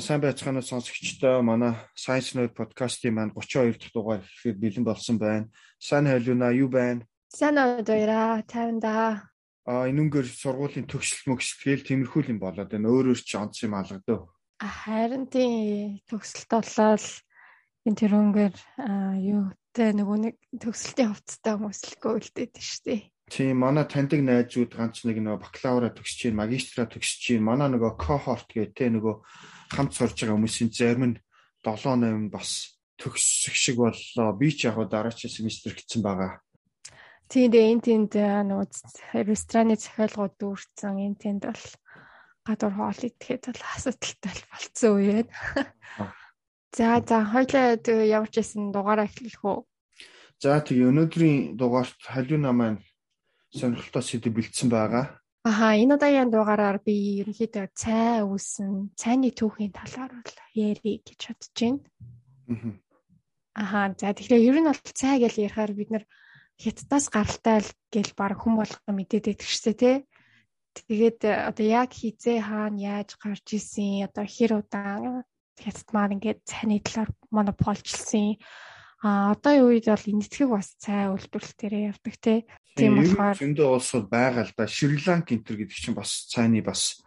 сайн байцгаана сонсогчдоо манай Science Nerd podcast-ийн маань 32 дахь дугаар ихэд бэлэн болсон байна. Сайн хайлуна юу байна? Сайн өдрөө тайванда. А энүүгээр сургуулийн төгсөл мөксөлгээл тиймэрхүү юм болоод байна. Өөр өөр ч онц юм алгадав. Харин тийм төгсөлт болол энэ тэрүүнгээр юу тэ нөгөө нэг төгсөлтийн хувцастай хүмүүс л гөөлдөд штеп. Тийм манай таньдаг найзууд ганц нэг нөгөө бакалавра төгсөж чинь магистра төгсөж чинь манай нөгөө кохорт гэх тэ нөгөө хамт сурж байгаа хүмүүсийн зарим нь 7 8 бас төгсөх шиг боллоо. Би ч яг дараач семестр гэсэн байгаа. Тийм дээ энэ тэнд нөгөө рестораны захиалгууд дүүрсэн энэ тэнд бол гадуур хоол идэхэд бол асуудалтай болцсон үе байна. За за хоёлаа ямар ч байсан дугаараа эхлэх үү. За тэгээ өнөөдрийн дугаарт халиуна маань сонирхолтой сэдв бэлдсэн байгаа. Аха энэ удаагийн дугаараар би ерөнхийдөө цай үүсэн цайны түүхийн талаар бол ярих гэж бодож байна. Аха за тэгэхээр ер нь бол цай гэж ярихаар бид нар хятадаас гаралтай л гэл баг хүм болгоо мэдээд байдаг шээ тий. Тэгээд одоо яг хизээ хаана яаж гарч исэн одоо хэр удаан хятад маань ингээд цайны талаар монополчлсан А одоогийн үед бол энэтхэг бас цай үйлдвэрлэлтээр явдаг тий. Тийм болохоор зөндөө улсууд байгаа л да. Шриланк энтер гэдэг чинь бас цайны бас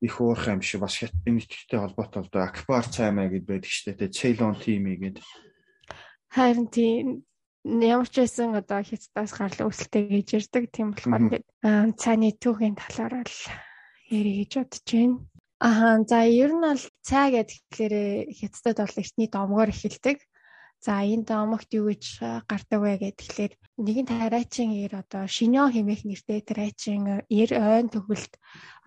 их уурхай юм шиг бас энэтхэгтэй холбоотой бол Акбар цай маа гэд байдаг штэ тий. Ceylon тими гэд. Харин тийм ямар ч байсан одоо хятадаас гарал өсөлттэй гэж ярьдаг. Тийм болохоор ингээд цайны түүхийн талаар л ярих гэж бодож байна. Аа за ер нь бол цай гэхлээр хятадд бол эртний домгоор эхэлдэг. За энэ домогт юу гэж гардаг вэ гэхээр нэгэн тарайчин ир одоо шиньон хэмээх нэртэй тарайчин ир ойн төгөлд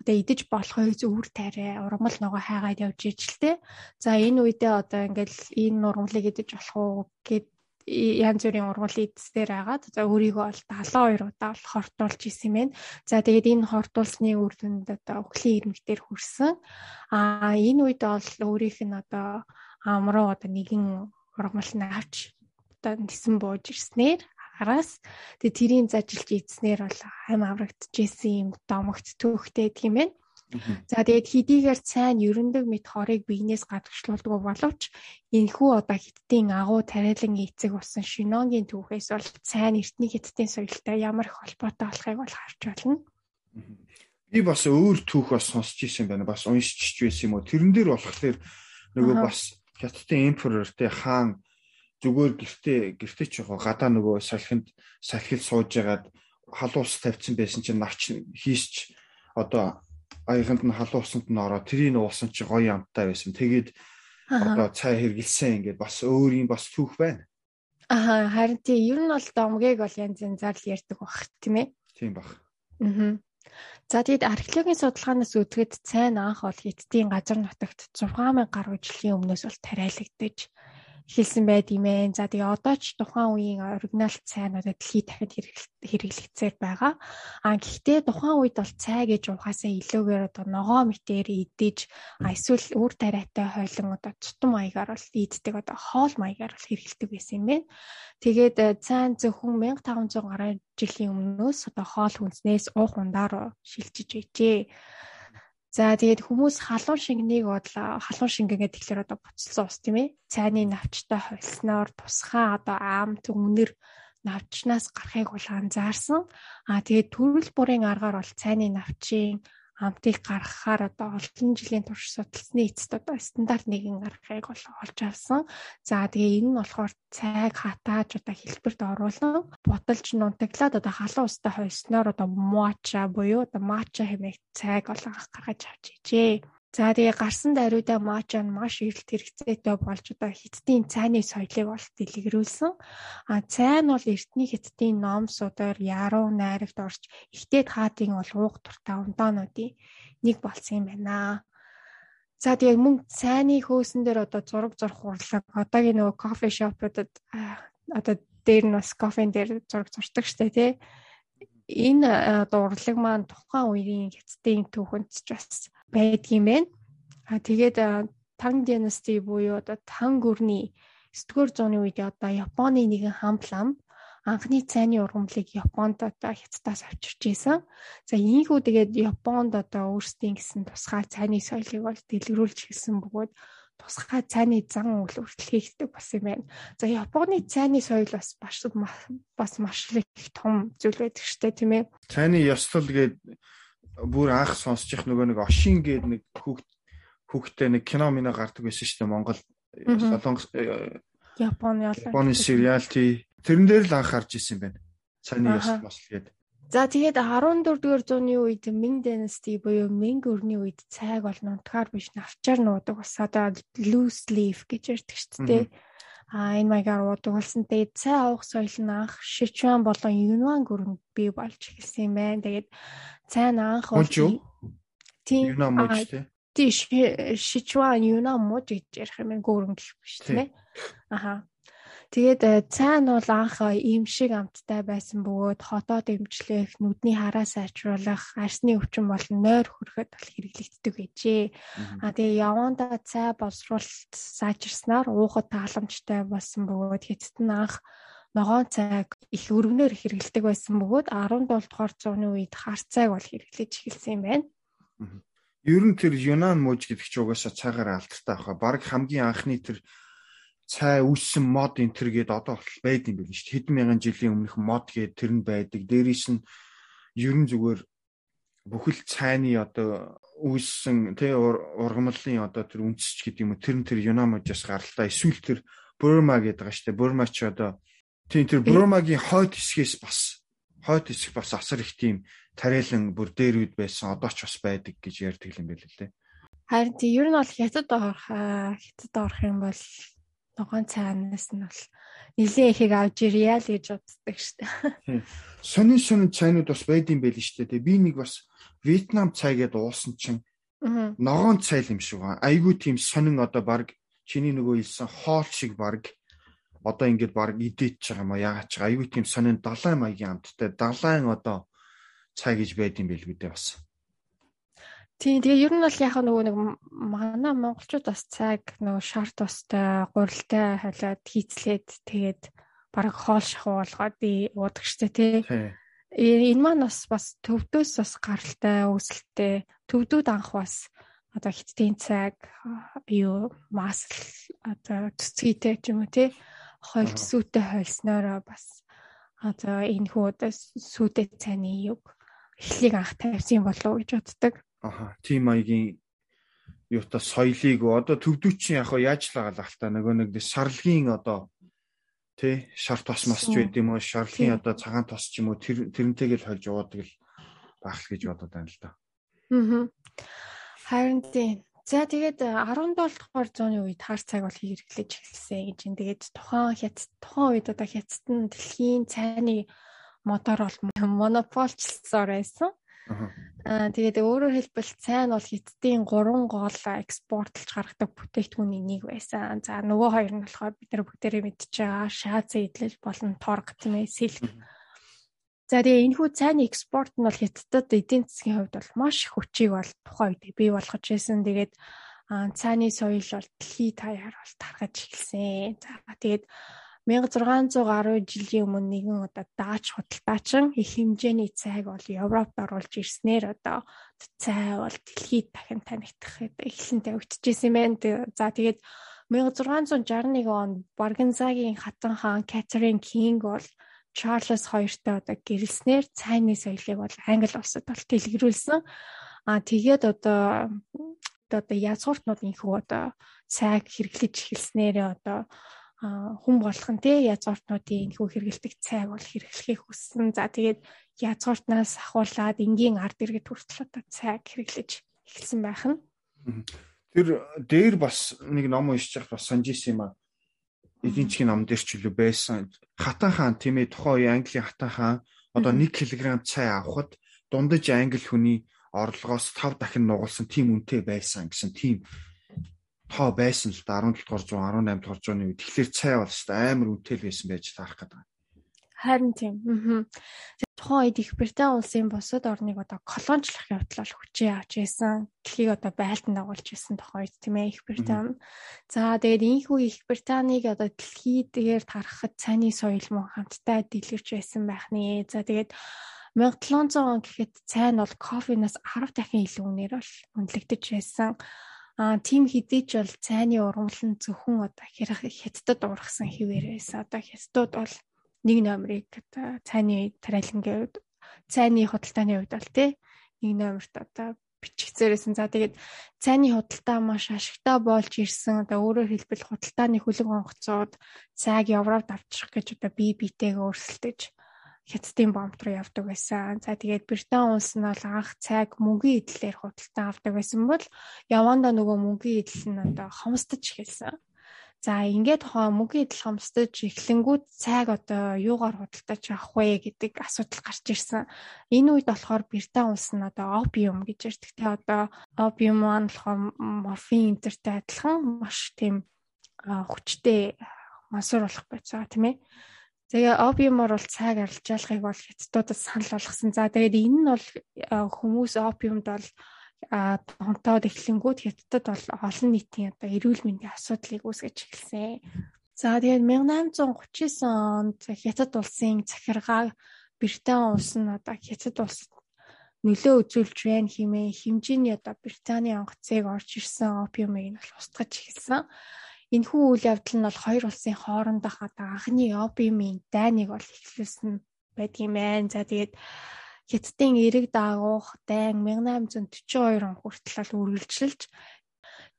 одоо идэж болох үз өвөр тарай ургамал нөгөө хайгаад явж ижилтэй. За энэ үедээ одоо ингээл энэ ургамлыг идэж болох уу гэд янз бүрийн ургал идсээр агаад за өөрийгөө бол 72 удаа бол хортуулж исэн юм байна. За тэгээд энэ хортуулсны үр дүнд одоо өхлийн ирмэгтэр хүрсэн. А энэ үед бол өөрийнх нь одоо амруу одоо нэгэн ургамал нь авч одоо нисэн бууж ирснээр араас тэгээ тэрийн зажилж ийдснээр бол хам аврагдчихсэн юм домогт түүхтэй тийм ээ. За тэгээд хэдийгээр сайн ерөндөг мэд хорыг биенээс гадагшлуулдаг боловч энэхүү одоо хиттийн агуу тариалан эцэг усан шиногийн түүхээс бол сайн эртний хиттийн соёлтой ямар их холбоотой болохыг бол харж байна. Би бас өөр түүх бас сонсч ирсэн байна. Бас уншиж байсан юм уу? Тэрэн дээр болохоор нөгөө бас хятадын эмперор те хаан зүгээр гэртээ гэртээ ч яг гадаа нөгөө салхинд салхил сууж ягаад халуус тавьсан байсан чинь навч хийсч одоо аяганд нь халуусанд нь ороод тэрийг уусан чи гоё амттай байсан. Тэгээд одоо цай хэргэлсэн ингээд бас өөр юм бас түүх байна. Аа харин тийм ер нь бол домгийг бол янз янзаар л ярьдаг баг тийм ээ. Тийм баг. Аа. За тэгэд археологийн судалгаанаас үзэхэд цайн анх бол Хятадын газар нутагт 6000 гаруй жилийн өмнөөс бол тариалагдаж эхэлсэн байд юм ээ. За тэгээ одоо ч тухайн үеийн оригинал цайнуудад дэлхийд дахинд хэрэглэгдсээр байгаа. А гэхдээ тухайн үед бол цай гэж ухаасаа илүүгээр одоо ногоо мэтээр идэж эсвэл үр тариатай хойлон одоо тутам маягаар бол иддэг одоо хоол маягаар бол хэрэглэдэг байсан юм байна. Тэгээд э, цайн зөвхөн 1500 гаруй жилийн өмнөөс одоо хоол хүнснээс уух ундаар шилжиж байжээ. За тэгээд хүмүүс халуун шингэнийг бодлоо халуун шингэ гэдэг тэгэхээр одоо буцалсан ус тийм ээ. Цайны навчтай холсноор тусгай одоо аам түмнэр навчнаас гарахыг бол анзаарсан. Аа тэгээд төрөл бүрийн аргаар бол цайны навчийн амтыг гаргахаар одоо олон жилийн турш судалсны эцэст одоо стандарт нэгэн аргыг олж авсан. За тэгээ энэ нь болохоор цайг хатааж одоо хэлбэрт оруулан будалж нунтаглаад одоо халуун устай хойсноор одоо муача буюу одоо мача хэмээх цайг бол гаргаж авч ижээ. За тэгээ гарсан даруйда мача нь маш эрэлт хэрэгцээтэй болж одоо хиттийн цайны соёлыг бол дэлгэрүүлсэн. А цай нь бол эртний хиттийн ном судаар яруу найрагт орж ихтэйд хаатын бол ууг туртаа ундаануудын нэг болсон юм байна. За тэгээ мөн цайны хөөсөн дээр одоо зураг зурх урлаг одоогийн нөгөө кофе шопуудад одоо дээр нь бас кофен дээр зураг зурдаг штэ тий энэ одоо урлаг маань тухайн үеийн хятадын түүхэнд ч бас байдгийм байна. А тэгээд Tang Dynasty буюу одоо Tang гүрний 9-р зууны үед одоо Японы нэгэн хамт лам анхны цайны ургамлыг Японд одоо хятадаас авчирч исэн. За ийхүү тэгээд Японд одоо өөрсдийн гэсэн тусгай цайны соёлыг бол дэлгэрүүлж хэлсэн бөгөөд тусгай цайны зан үйл хүртэл хийгддэг бас юм байна. За Японы цайны соёл бас бас маш их том зүйл байдаг штэ тийм ээ. Цайны ёслол гээд бүр анх сонсчих нөгөө нэг Ошин гээд нэг хүүхд хүүхдтэй нэг кино минь гардаг байсан штэ Монгол Солонгос Японы Японы сериал тий тэрэн дээр л анх харж исэн юм байна. Цайны ёслол мос гээд. За тэгээд 14 дугаар зууны үед Ming Dynasty буюу Ming өрний үед цайг бол нутгаар биш навчаар нуудаг бас одоо loose leaf гэж ярьдаг шүү дээ. А энэ маягаар уудаг болсон. Тэгээд цай авах соёл нь анх Sichuan болон Yunnan гүрэнд бий болж эхэлсэн юм байна. Тэгээд цай нь анх тийм Yunnan мууч тий. Тий Sichuan Yunnan мууч гэж ярих юм. Гүрэн гэх биш тийм ээ. Аха. Тэгээд э, цайн бол анх э, ийм шиг амттай байсан бөгөөд хотоод имжлэх, нүдний хараа сайжруулах, арсны өвчин болон нойр хөрөхөд бол хэрэглэгддэг гэжээ. А тэгээ явандаа цай боловсруулалт сайжирснаар уухад тааламжтай болсон бөгөөд хэцэд нь анх ногоон цайг их өргөнөөр хэрэглэдэг байсан бөгөөд 17 дугаар зууны үед хар цайг бол хэрэглэж эхэлсэн юм байна. Ер нь тэр Юнан мууж гэдэг чи угаасаа цайгаар алдартай баха. Бараг хамгийн анхны тэр цай үүссэн мод энтер гээд одоо байд юм биш шүү. Хэдэн мянган жилийн өмнөх мод гээд тэр нь байдаг. Дээрээс нь ерөн зүгээр бүхэл цайны одоо үүссэн тий ургамлын одоо тэр үндэсч гэдэг юм уу тэр нь тэр Юнамажаас гаралтай эсвэл тэр Бурма гэдэг байгаа шүү дээ. Бурма ч одоо тий тэр Бурмагийн хойд хэсгээс бас хойд хэсэг бас асар их тийм тариалан бүр дээр үед байсан одоо ч бас байдаг гэж ярьдаг юм байл лээ. Харин тий ер нь бол хятад орох хятад орох юм бол ногоон цайнаас нь бол нилийн ихийг авч ирья л гэж боддог шүү дээ. Сонин сонин цайнууд бас байдсан байл шүү дээ. Би нэг бас Вьетнам цай гэдээ уусан чинь ногоон цай юм шиг байна. Айгуу тийм сонин одоо баг чиний нөгөө хэлсэн хоол шиг баг одоо ингээд баг идэж байгаа юм а яагаад ч айгүй тийм сонин далайн маягийн амттай далайн одоо цай гэж байдсан байл гэдэг бас. Тийм тэгээ ер нь бол яг нөгөө нэг манай монголчууд бас цаг нөгөө шар тустай гурилтай халиад хийцлээд тэгээд бараг хоол шахуу болгоод уудаг штэ тий. Энэ маань бас бас төвдөөс бас гаралтай өсөлттэй төвдүүд анх бас одоо хиттийн цаг юу масл одоо цэцгийтэй ч юм уу тий хойлт сүтэ хойлснороо бас одоо энэ хүү одоо сүтэ цайны юг эхлийг анх тавьсан болов уу гэж боддог. Аха, тийм маягийн юутай соёлыг одоо төвдүүчин яг яаж л байгаа л та нөгөө нэг шарлгийн одоо тий шар тос мосч байд юм уу шарлгийн одоо цагаан тос ч юм уу тэр тэрнтэйгэл хольж уудаг л байх л гэж бодод байна л да. Аа. Харин тийм. За тэгээд 17 дугаар зууны үед хар цаг бол хэрэглэж эхэлсэн гэж юм. Тэгээд тухайн хят тухайн үед одоо хятад нь дэлхийн цайны мотор бол монополчлсоор байсан. Аа тэгээд өөрөөр хэлбэл цайн бол хятадын 3 гол экспортлж гаргадаг бүтээгдэхүүний нэг байсан. За нөгөө хоёр нь болохоор бид нар бүгдээрээ мэдж байгаа шааз эдлэл болон торг тийм ээ сэлг. За тэгээ энэ хүү цайны экспорт нь бол хятадд эдийн засгийн хувьд бол маш хүчийг бол тухайн үед бий болгож байсан. Тэгээд цайны соёл бол дэлхийд таяар бол тархаж эхэлсэн. За тэгээд 1610 жилийн өмнө нэгэн одоо даач худалдаачин их хэмжээний цайг бол Европт оруулж ирснээр одоо цай бол дэлхийд дахин танигдах эхлэн тавигдчихсэн юм байна. За тэгээд 1661 он Барганзагийн хатан хаан Катерин Кинг бол Чарльз хоёртой одоо гэрэлснээр цайны соёлыг бол Англи улсад бол дэлгэрүүлсэн. А тэгээд одоо одоо язгууртнууд инхүү одоо цайг хэрэглэж эхэлснээр одоо хүн болгон тий язгууртнуудын энэхүү хэрэгэлдэг цайг бол хэрэглэхийг хүссэн. За тэгээд язгууртнаас ахуулаад энгийн ард иргэд хүртэл одоо цайг хэрэглэж эхэлсэн байх нь. Тэр дээр бас нэг ном уншиж бас санаж исэн юм а. Эдийн засгийн ном дээр ч үлээ байсан. Хатан хаан тийм ээ тухайн үеийн Английн хатан хаан одоо 1 кг цай авахд дундаж англи хүний орлогоос 5 дахин нугалсан тийм үнэтэй байсан гэсэн тийм тоо байсан л да 17 дугаар зуун 18 дугаар зууны үед тэгэхээр цай бол шүү дээ амар үнэтэй л байсан байж таарах гэдэг. Харин тийм. Тухайн үед их Британи улсын бусад орныг одоо колоничлах явдал бол хүчээ авч байсан. Дэлхийг одоо байлдан дагуулж байсан тухайн үед тийм ээ их Британи. За тэгээд ийхүү их Британиг одоо дэлхий дээр тарахад цайны соёл мөн хамтдаа дэлгэрч байсан байх нэ. За тэгээд 1700 он гэхэд цайн бол кофенаас 10 дахин илүү үнээр бол үнэлэгдэж байсан. Аа тийм хэдий ч бол цайны ургамал нь зөвхөн одоо хятадд ургасан хിവэр байсан. Одоо хятадууд бол нэг номерыг цайны тариалангийн үед цайны худалдааны үед бол тий нэг номерт одоо бичигцээрсэн. За тэгээд цайны худалдаа маш ашигтай болж ирсэн. Одоо өөрөөр хэлбэл худалдааны хүлэг онгоцууд цайг Европт авчрах гэж одоо бие биетэйгээ өрсөлдөж хятадын бомб руу явдаг байсан. За тэгээд Британи улс нь бол анх цайг мөнгөний эдлээр худалдан авдаг байсан бол явандаа нөгөө мөнгөний эдл нь одоо хомсдож эхэлсэн. За ингээд тохоо мөнгөний эдл хомсдож эхлэнгүүд цайг одоо юугаар худалдаж авах вэ гэдэг асуудал гарч ирсэн. Энэ үед болохоор Британи улс нь одоо опиум гэж ярьдаг. Тэ одоо опиум маань болохоор морфин энтертэй адилхан маш тийм хүчтэй масуур болох байцаа тийм ээ. Тэгээ опиумор бол цайг арилжаалахыг бол хятадуудад санал болгосон. За тэгээд энэ нь бол хүмүүс опиумд бол донтоод эхлэнгүүд хятадд бол олон нийтийн одоо эрүүл мэндийн асуудлыг үүсгэж эхэлсэн. За тэгээд 1839 онд хятад улсын захиргаа Британи улс нь одоо хятад улсад нөлөө үзүүлж байна хэмээн хэмжээний одоо Британий онгоцыг орж ирсэн опиумыг нь бол устгаж эхэлсэн. Энэхүү үйл явдал нь бол хоёр улсын хоорондох одоо анхны опиумын дайныг бол эхлүүлсэн байдгийм байна. За тэгээд Хятадын эрэг даагуух дайн 1842 он хүртэл үргэлжилж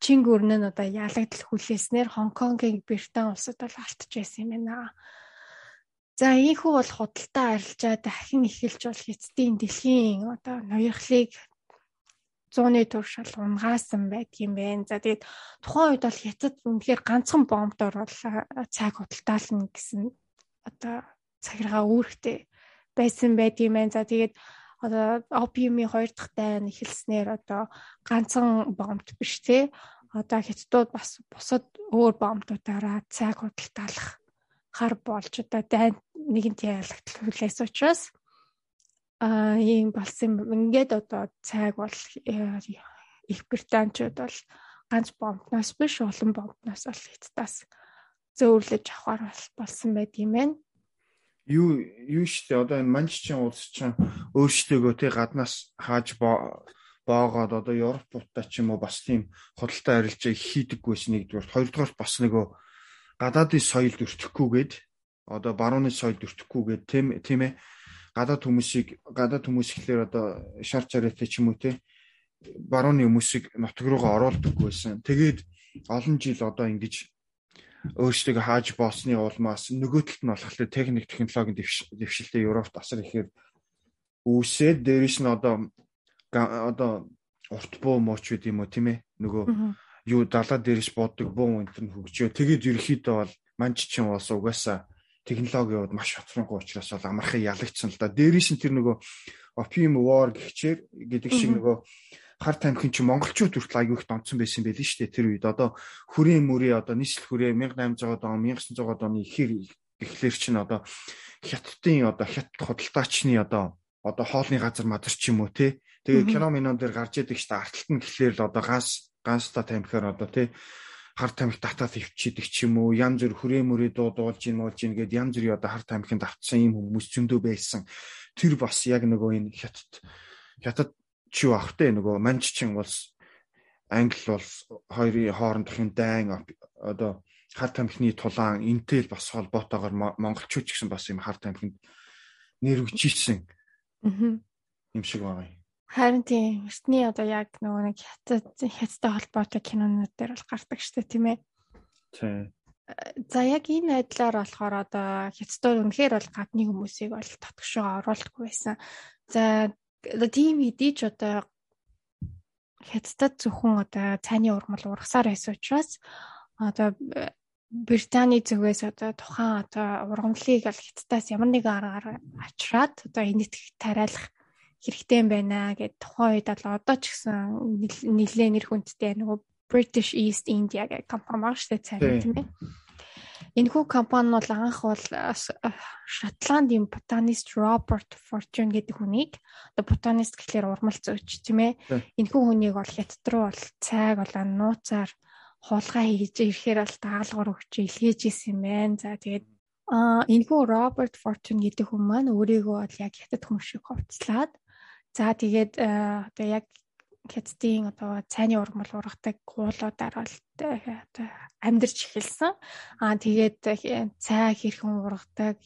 Чинг өрн нь одоо ялагдал хүлээснээр Хонконгийн Британи улсад бол алтж байсан юм байна. За ийхүү бол худалдаа арилжаа дахин эхэлж бол Хятадын дэлхийн одоо ноёрхлыг 100-ны туршил унгаасан байдгийм байна. За тэгээд тухайн үед бол Хятад үнэхээр ганцхан бомбдор бол цайг худалдаална гэсэн одоо цагиргаа үүрэгтэй байсан байдгийм байна. За тэгээд одоо опиумын хоёр дахь дайн эхэлснээр одоо ганцхан бомбд биш те одоо хятадууд бас бусад өөр бомбдуудаараа цайг худалдаалах хар болж одоо дайн нэгэнт ялагдал хүлээс учраас а ийм болсон ингээд одоо цайг бол э, их британчууд бол ганц бомбноос биш олон бомбноос бол хятадаас зөөрлөж авахар болсон байт юм байна. Юу юу штэ одоо энэ манччин улс чинь өөрсдөө тий гаднаас хааж боогоод одоо Европуудтай ч юм уу бас тийм худалдаа арилжаа хийдэггүйс нэгдүгээр хоёрдугаар бас нөгөө гадаадын соёлд өртөхгүйгээд одоо барууны соёлд өртөхгүйгээд тийм тийм ээ гадаад хүмүүсийг гадаад хүмүүс ихлээр одоо шар чараатай ч юм уу те барууны хүмүүсийг нутг руугаа оруулдаггүйсэн. Тэгээд олон жил одоо ингэж өөрсдөө хааж боосны улмаас нөгөө талд нь болохоор техник технологийн дэвшилтэд Европт асар ихээр үүсээд дээрэс нь одоо одоо урт буу мууч үед юм уу тийм ээ нөгөө юу далаа дээрээс буудаг буу энэ нь хөгжөө тэгээд ерөөхдөө бол манччин улс угаасаа технологиуд маш хоцронгуй учраас бол амархан ялагдсан л да дээрээс нь тэр нөгөө opium war гихчээр гэдэг шиг нөгөө хар тамхин чи монголчууд хүртэл аягүй их донцсон байсан байл нь шүү дээ тэр үед. Одоо хүрээ мөрөө одоо нийслэл хүрээ 1800 он 1900 оны ихэр эхлэр чинь одоо хятадын одоо хят худалдаачны одоо одоо хоолны газар мадар ч юм уу те. Тэгээ кино минон дээр гарч идэг шүү дээ. Арталт нь гэхлээр л одоо ганс ганста тамхиар одоо те хар тамхи татаад ивчидэг ч юм уу янз бүр хүрээ мөрөө дуудуулж ийн муулж ийн гэд янз бүрийн одоо хар тамхинд автсан юм хүмүүс зөндөө байсан. Тэр бас яг нөгөө энэ хятад хятад чи юу ахтай нөгөө манччин улс англи улс хоёрын хоорондохын дайн одоо хар тамхины тулаан энтэй бас холбоотойгоор монголчууд ч гэсэн бас юм хар тамхинд нэрвчилсэн юм шиг байгаа юм. Харин тийм эртний одоо яг нөгөө нэг хятад хятадтай холбоотой кинонууд дээр бол гардаг штэ тийм ээ. Тийм. За яг энэ айдлаар болохоор одоо хятадууд үнэхээр бол гадны хүмүүсийг бол татгшоо оруулдаггүй байсан. За тийм хэдий ч одоо хятадд зөвхөн одоо цайны ургамал ургасаар байсан учраас одоо Британий зүгээс одоо тухайн одоо ургамлыг аль хятадаас ямар нэгэн аргаар авчраад одоо энэт тариалах хэрэгтэй юм байна гэд тухайн үед бол одоо ч гэсэн нэлээд нэр хүндтэй нөгөө British East India гэх компани баг штэ цай тийм ээ. Энэхүү компани бол анх бол Шотландын ботанист Роберт Форчун гэдэг хүнийг одоо ботанист гэхлээр урмал зөөч тийм ээ. Энэхүү хүнийг бол хятад руу бол цайг бол нууцаар хулгай хийж ирэхээр бол даалгавар өгч илгээж исэн юм байна. За тэгээд а энэхүү Роберт Форчун гэдэг хүн маань өөрийгөө бол яг хятад хүн шиг хувцлаад за тэгээд одоо яг хятадын одоо цайны ургамал ургадаг гуулуудаар бол одоо амьдарч эхэлсэн. Аа тэгээд цай хэрхэн ургадаг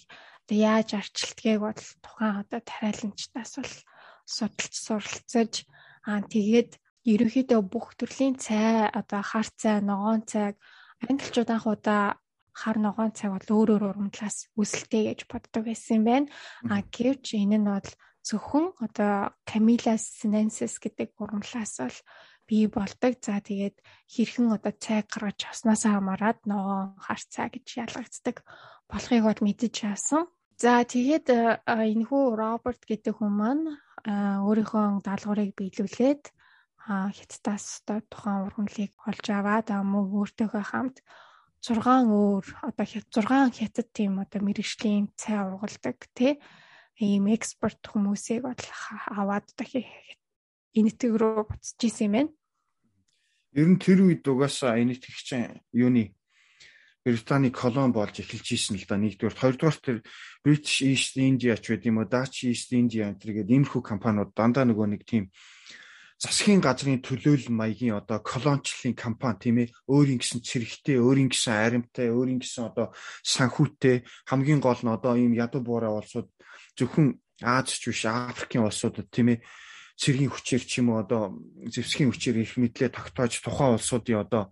яаж арчилдгийг бол тухайн одоо тариаланчдаас бол судалж суралцаж аа тэгээд ерөнхийдөө бүх төрлийн цай одоо хар цай, ногоон цайг англичууд анх удаа хар ногоон цайг бол өөр өөр ургамлаас үсэлтэй гэж боддог байсан юм байна. А гэвч энэ нь бол зөвхөн одоо Camilla sinensis гэдэг ургамлаас бол бий болдог. За тэгээд хэрхэн одоо цай гаргаж авснаас хамаарат ногоон хар цай гэж ялгагддаг болохыг бол мэдэж авсан. За тэгээд энэхүү Роберт гэдэг хүн маань өөрийнхөө даалгаврыг биелүүлээд хятадаас одоо тухайн ургамлыг олж аваад мөн өөртөөхөө хамт 6 өөр одоо 6 хятад тийм одоо мэрэгжлийн цай ургалдаг тий ийм экспорт хүмүүсийг бол аваад дахи энэтэг рүү буцаж исэн юм байна. Ер нь тэр үед угаасаа энэтгэгч юуны Британий колон болж эхэлж исэн л да нэгдүгээр хоёрдугаар тэр British East India ч байд юм уу Dutch East India гэдэг иймэрхүү компаниуд дандаа нөгөө нэг тийм засгийн газрын төлөөлөл маягийн одоо колончлын компани тийм ээ өөрийн гэсэн цэрэгтэй өөрийн гэсэн аримтай өөрийн гэсэн одоо санхүүтэй хамгийн гол нь одоо ийм ядуу буурай улсууд зөвхөн Аз ч биш Африкийн улсуудад тийм ээ цэргийн хүчээр ч юм уу одоо зэвсгийн хүчээр их мэдлээ тогтоож тухайн улсуудын одоо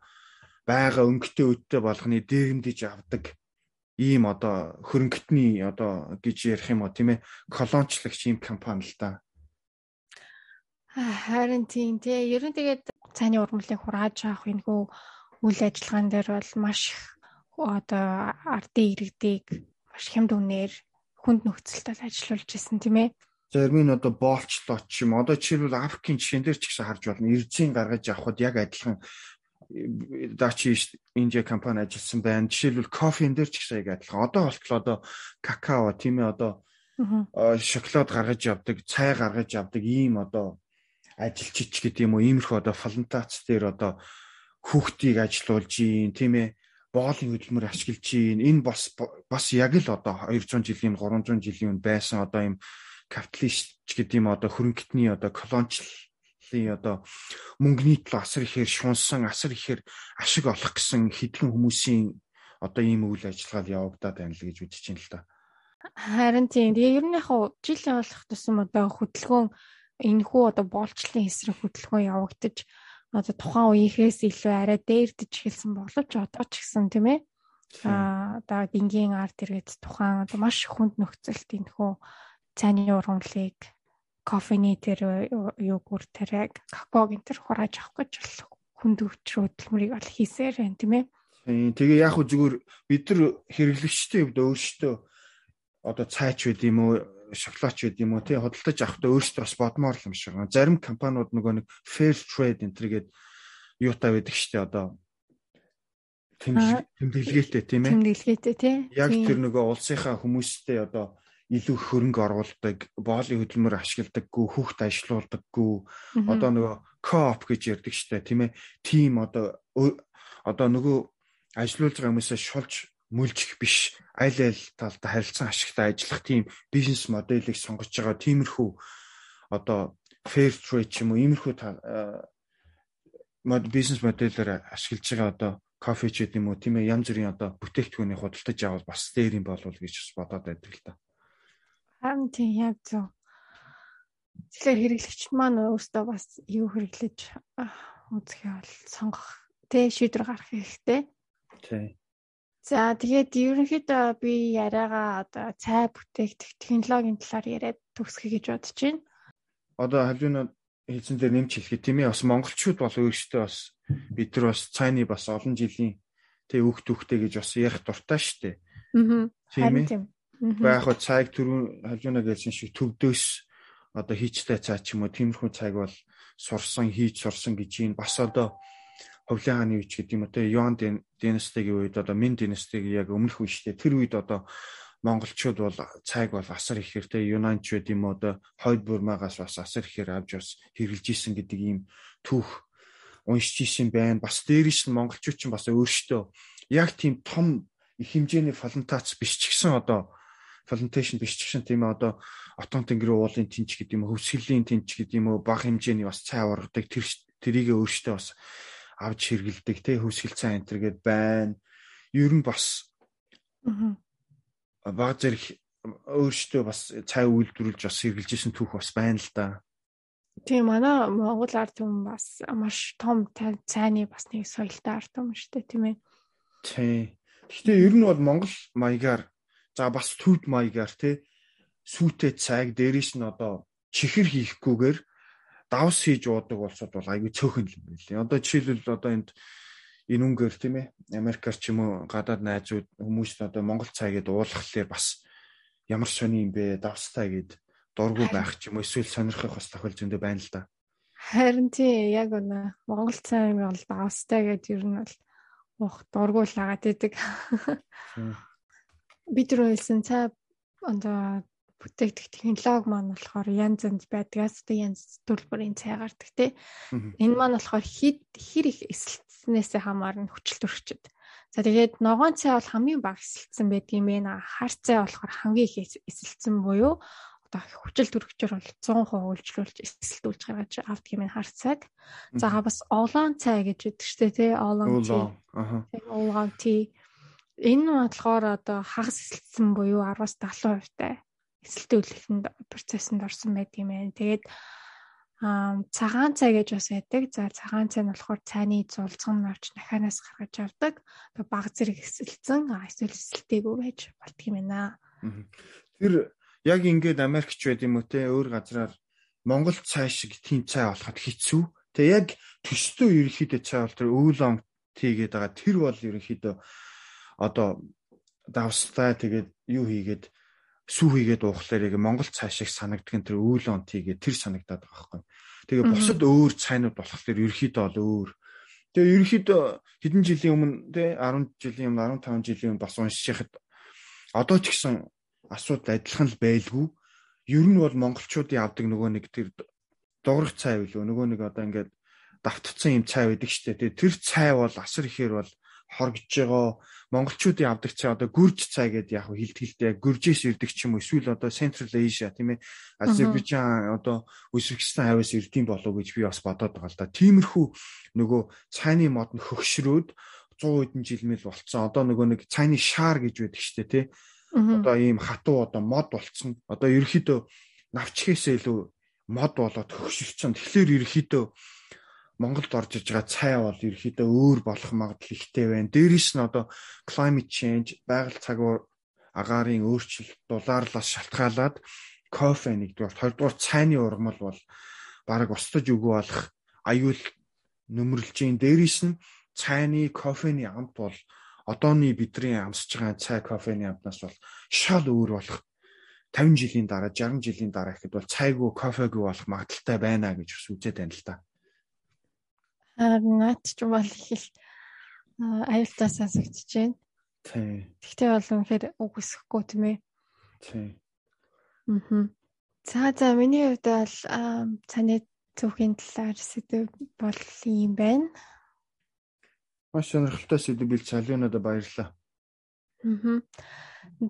байгаа өнгөтэй өдтэй болгоны дээрэмдэж авдаг ийм одоо хөрөнгөтний одоо гэж ярих юм уу тийм ээ колончлагч ийм компани л да. Харин тийм тий ер нь тэгээд цааны ургамлыг хурааж авах энэхүү үйл ажиллагаан дээр бол маш одоо ардын иргэдийг маш хямд үнээр хүнд нөхцөлд ажиллаулж исэн тийм ээ. Зарим нь одоо боолчлоо ч юм. Одоо жишээлбэл Африкийн жишээн дээр ч гэсэн харж байна. Эрзийн гаргаж авахд яг адилхан Дачи Индия компани ажилласан байна. Жишээлбэл кофен дээр ч гэсэн яг адилхан. Одоо болтлоо одоо какао тийм ээ одоо шоколад гаргаж явдаг, цай гаргаж явдаг ийм одоо ажилчич гэдэг юм уу иймэрхүү одоо фалантац дээр одоо хүүхдийг ажилуулж ийн тийм ээ боолын хөдөлмөр ашиглаж байна. Энэ бас бас яг л одоо 200 жилийн 300 жилийн өмнө байсан одоо юм капиталист гэдэг юм одоо хөрөнгөтний одоо колоничлын одоо мөнгөний төлөө асар ихээр шунсан асар ихээр ашиг олох гэсэн хэдхэн хүмүүсийн одоо ийм үйл ажиллагаал явагдаад байна л гэж үзэж байна л да. Харин тийм. Тэгээ ер нь яг жилийн болох тусам одоо хөдөлгөөн энэхүү одоо боолчлын эсрэг хөдөлгөөн явагдаж одоо тухайн үеийнхээс илүү арай дээрдэж эхэлсэн боловч одоо ч гэсэн тийм ээ. А одоо дингийн арт иргэд тухайн одоо маш хүнд нөхцөлд энэхүү цайны ургамлыг кофений тэр юу гүр тэр какаог энэ төр хурааж авах гэж бол хүнд өвчрөө хөдөлмөрийг бол хийсээр байна тийм ээ. Тэгээ яг хөө зүгээр бид нар хэрэглэгчтэй хувьд өөрсдөө одоо цайч байд юм уу шоколадч байд юм уу тий хөдөлтөж авахдаа өөрсдөө бас бодмоор юм шиг. Зарим компаниуд нөгөө нэг fair trade энэ төргээд юутай байдаг штэ одоо тэмдэглэгээтэй тийм ээ. Тэмдэглэгээтэй тий. Яг тэр нөгөө улсынхаа хүмүүстэй одоо илүү хөрөнгө оруулдаг, боолын хөдөлмөр ашигладаггүй, хүүхд ажилуулдаггүй. Одоо нөгөө коop гэж ярьдаг штэ тийм ээ. Тим одоо одоо нөгөө ажилуулж байгаа хүмүүсээ шулж мүлжих биш аль аль талдаа харилцан ашигтай ажиллах тийм бизнес моделийг сонгож байгаа тиймэрхүү одоо fair trade ч юм уу иймэрхүү мод бизнес модельээр ашиглаж байгаа одоо кофе ч гэдэм үү тийм ээ янз бүрийн одоо бүтээгдэхүүнийг худалдаж авал бас дээр юм болов гэж бас бодоод байдаг л да. Харин тийм яг зөв. Тэгэхээр хэрэглэгчд маань өөртөө бас юу хэрэглэж үзэхээ бол сонгох тэ шийдвэр гаргах хэрэгтэй. Тийм. За тэгээд ерөнхийдөө би яриагаа одоо цай бүтээгдэх технологийн талаар яриад төгсгөе гэж бодож байна. Одоо хавлын хэлсэн дээр нэмж хэлэхэд тийм ээ бас монголчууд бол өөрсдөө бас бид нар бас цайны бас олон жилийн тэг өөх түүхтэй гэж бас ярих дуртай шүү дээ. Аа. Тийм ээ. Баах хоо цайг түрүүн хавлына гэсэн шиг төвдөөс одоо хийчтэй цай ч юм уу тиймэрхүү цайг бол сурсан хийж сурсан гэж юм бас одоо Ховлын хааны үеч гэдэг юм те Юан династигийн үед одоо Мин династигийн яг өмнөх үе шүү дээ. Тэр үед одоо монголчууд бол цайг бол асар ихээр те юнанчууд юм одоо хойд бурмагаас бас асар ихээр авч бас хэрэгжилж исэн гэдэг ийм түүх уншиж исэн байна. Бас дээрээс нь монголчууд ч бас өөрсдөө яг тийм том их хэмжээний фалентац биш ч гэсэн одоо фаленташн биш ч гэсэн тийм одоо отон тэнгэрийн уулын тэнч гэдэг юм хөвсгөлийн тэнч гэдэг юм уу бага хэмжээний бас цай ургадаг тэр тэрийг өөртөө бас авч хэргэлдэг те хөвсгөл цай энтер гээд байна. Ер нь бас баг зэрэг өөртөө бас цай үйлдвэрлэж бас хэрглэж исэн түүх бас байна л да. Тийм манай Монгол ард түмэн бас маш том цайны бас нэг соёлтой ард түмэн шүү дээ тийм ээ. Тийм. Гэхдээ ер нь бол Монгол маягаар за бас төвд маягаар те сүйтэй цайг дээрээс нь одоо чихэр хийхгүйгээр давс хийж уудаг болсод бол айгүй цөөхөн юм байли. Одоо жишээлбэл одоо энд энэ үнгээр тийм ээ Америкаар ч юм уу гадаад найзууд хүмүүст одоо Монгол цай гэдээ уулгахлаар бас ямар сони юм бэ давстай гэд дургу байх ч юм уу эсвэл сонирхох бас тохиол зөндөө байна л да. Харин тий яг үнэ Монгол цай юм бол давстай гэд ер нь бол уух дургу л агаад идэг. Бид нар хэлсэн цай одоо бүтээгдэх технологи маань болохоор янз янз байдгаас одоо янз төлбөрийн цай гардаг тий. Энэ маань болохоор хид хэр их эсэлтснээсээ хамаарна хүчил төрчөд. За тэгээд ногоон цай бол хамгийн бага эсэлтсэн байдгийм бэ. Хар цай болохоор хамгийн их эсэлтсэн буюу одоо хүчил төрөгчөр бол 100% үйлчлүүлж эсэлтүүлж гаргаж авдаг юм хар цайг. За бас олоон цай гэж байдаг шүү дээ тий. Олоон цай. Аа. Олоон тий. Энэ нь болохоор одоо хагас эсэлтсэн буюу 10-аас 70% тай эсэлтүүлэхэд процессд орсон байдаг юм байна. Тэгээд аа цагаан цай гэж бас байдаг. За цагаан цай нь болохоор цайны зулцган навч дахианаас гаргаж авдаг. Баг зэрэг эсэлцэн эсвэл эсэлтээгүй байж болдго юм байна. Тэр яг ингээд Америкч байд юм уу те өөр газраар Монгол цай шиг тийм цай болоход хэцүү. Тэгээ яг төстөө ерөнхийдөө цай бол тэр өвлөн тийгээд байгаа. Тэр бол ерөнхийдөө одоо давстай тэгээд юу хийгээд сүү хийгээд уухлаар яг Монгол цай шиг санагддаг тэр үйл он тийгээ тэр санагдаад байгаа байхгүй. Тэгээ бусад өөр цайнууд болохоор ерөөхдөө бол өөр. Тэгээ ерөөхдөө хэдэн жилийн өмнө те 10 жилийн өмнө 15 жилийн өмнө бас уншихад одоо ч гэсэн асуудал адилхан л байлгүй. Ер нь бол монголчуудын авдаг нөгөө нэг тэр дуурах цай билүү нөгөө нэг одоо ингээд давтцсан юм цай байдаг штэ. Тэр цай бол асар ихээр бол хоргож байгаа монголчуудын авдаг цай одоо гүрж цай гэдэг яг хилтгэлтэй гүржээс ирдэг ч юм уу эсвэл одоо Central Asia тийм ээ Азербайджан одоо Узбекистан хавьяас ирдэм болов гэж би бас бодоод байгаа л да. Тиймэрхүү нөгөө цайны мод нь хөгшрөөд 100 хэдэн жил мэл болцсон. Одоо нөгөө нэг цайны шаар гэж байдаг шүү дээ тий. Одоо ийм хатуу одоо мод болцсон. Одоо ерөөхдөө навчхээсээ илүү мод болоод хөгшөрсөн. Тэгэхээр ерөөхдөө Монголд орж иж байгаа цай бол ерөөхдөө өөр болох магадлал ихтэй байна. Дээрээс нь одоо climate change, байгаль цагуур агаарын өөрчлөлт дулаарлаас шалтгаалаад кофе нэгдүгээр, хоёрдугаар цайны ургамал бол бараг устж өгөө болох аюул нөмөрлж ийн. Дээрээс нь цайны кофений амт бол одооны бидний амсж байгаа цай кофений амтнаас бол шал өөр болох 50 жилийн дараа 60 жилийн дараа ихэд бол цайгүй кофегүй болох магадaltaй байна гэж үзээд байна л да. Наад ч бол их л аюултай сонсогдож байна. Тий. Тэгтээ бол үнэхээр үгүйсэхгүй тийм ээ. Тий. Аа. За за миний хувьд бол цааны түүхийн талаар сэдв бол юм байна. Маш сонирхолтой сэдв бил цалинуудад баярлалаа. Аа.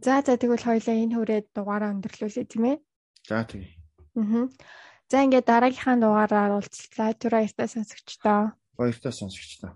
За за тэгвэл хоёлаа энэ хүрээд дугаараа өндөрлүүлээ тийм ээ. За тэгье. Аа. За ингээд дараагийнхаа дугаараар уулзлаа. Түр баяртай сонсогчдоо. Баяртай сонсогчдоо.